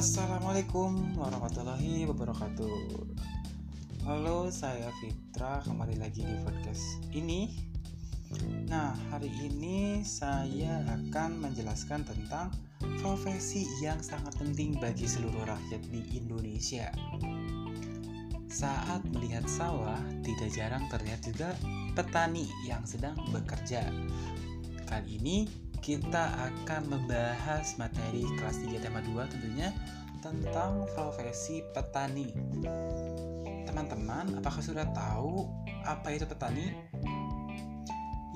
Assalamualaikum warahmatullahi wabarakatuh. Halo, saya Fitra kembali lagi di podcast ini. Nah, hari ini saya akan menjelaskan tentang profesi yang sangat penting bagi seluruh rakyat di Indonesia. Saat melihat sawah, tidak jarang terlihat juga petani yang sedang bekerja. Kali ini kita akan membahas materi kelas 3 tema 2 tentunya tentang profesi petani. Teman-teman, apakah sudah tahu apa itu petani?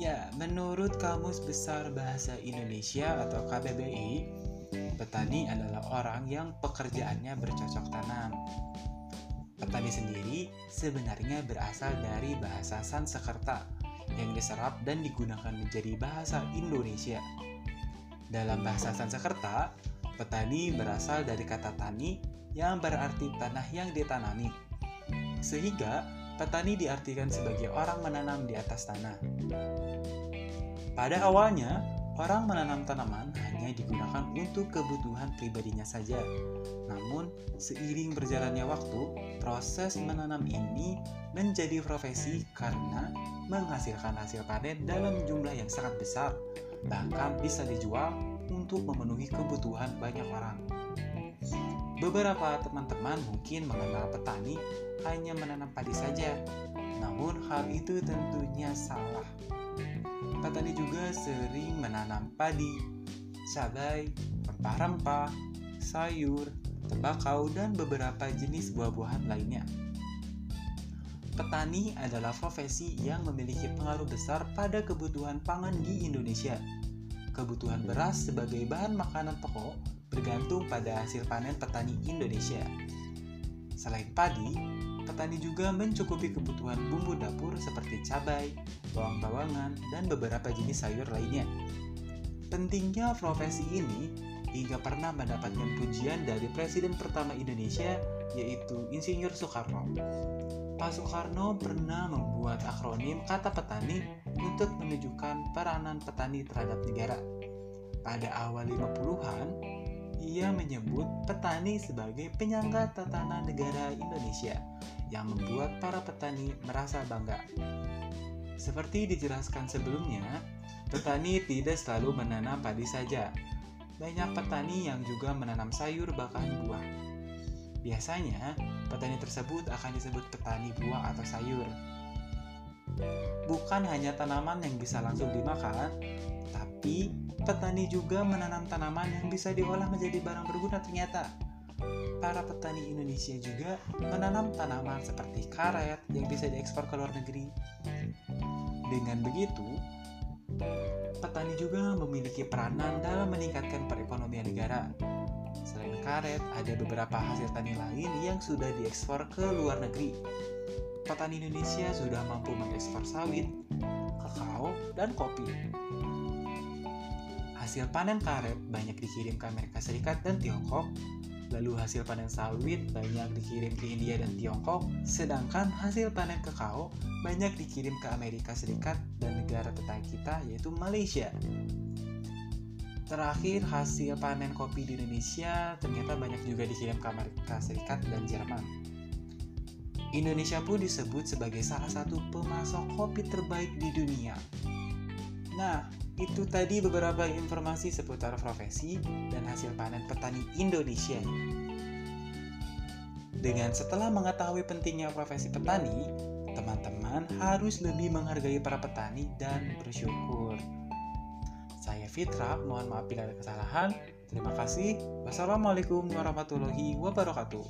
Ya, menurut Kamus Besar Bahasa Indonesia atau KBBI, petani adalah orang yang pekerjaannya bercocok tanam. Petani sendiri sebenarnya berasal dari bahasa Sanskerta yang diserap dan digunakan menjadi bahasa Indonesia. Dalam bahasa Sanskerta, Petani berasal dari kata tani yang berarti tanah yang ditanami. Sehingga petani diartikan sebagai orang menanam di atas tanah. Pada awalnya, orang menanam tanaman hanya digunakan untuk kebutuhan pribadinya saja. Namun, seiring berjalannya waktu, proses menanam ini menjadi profesi karena menghasilkan hasil panen dalam jumlah yang sangat besar, bahkan bisa dijual untuk memenuhi kebutuhan banyak orang. Beberapa teman-teman mungkin mengenal petani hanya menanam padi saja, namun hal itu tentunya salah. Petani juga sering menanam padi, cabai, rempah-rempah, sayur, tembakau, dan beberapa jenis buah-buahan lainnya. Petani adalah profesi yang memiliki pengaruh besar pada kebutuhan pangan di Indonesia kebutuhan beras sebagai bahan makanan pokok bergantung pada hasil panen petani Indonesia. Selain padi, petani juga mencukupi kebutuhan bumbu dapur seperti cabai, bawang-bawangan, dan beberapa jenis sayur lainnya. Pentingnya profesi ini hingga pernah mendapatkan pujian dari Presiden pertama Indonesia yaitu Insinyur Soekarno. Pak Soekarno pernah membuat akronim kata petani untuk menunjukkan peranan petani terhadap negara. Pada awal 50-an, ia menyebut petani sebagai penyangga tatanan negara Indonesia yang membuat para petani merasa bangga. Seperti dijelaskan sebelumnya, petani tidak selalu menanam padi saja. Banyak petani yang juga menanam sayur bahkan buah. Biasanya, petani tersebut akan disebut petani buah atau sayur. Bukan hanya tanaman yang bisa langsung dimakan, tapi petani juga menanam tanaman yang bisa diolah menjadi barang berguna ternyata. Para petani Indonesia juga menanam tanaman seperti karet yang bisa diekspor ke luar negeri. Dengan begitu, petani juga memiliki peranan dalam meningkatkan perekonomian negara Selain karet, ada beberapa hasil tani lain yang sudah diekspor ke luar negeri. Petani Indonesia sudah mampu mengekspor sawit, kakao, dan kopi. Hasil panen karet banyak dikirim ke Amerika Serikat dan Tiongkok, lalu hasil panen sawit banyak dikirim ke India dan Tiongkok, sedangkan hasil panen kakao banyak dikirim ke Amerika Serikat dan negara tetangga kita yaitu Malaysia. Terakhir, hasil panen kopi di Indonesia ternyata banyak juga dikirim ke Amerika Serikat dan Jerman. Indonesia pun disebut sebagai salah satu pemasok kopi terbaik di dunia. Nah, itu tadi beberapa informasi seputar profesi dan hasil panen petani Indonesia. Dengan setelah mengetahui pentingnya profesi petani, teman-teman harus lebih menghargai para petani dan bersyukur. Saya Fitra, mohon maaf bila ada kesalahan. Terima kasih. Wassalamualaikum warahmatullahi wabarakatuh.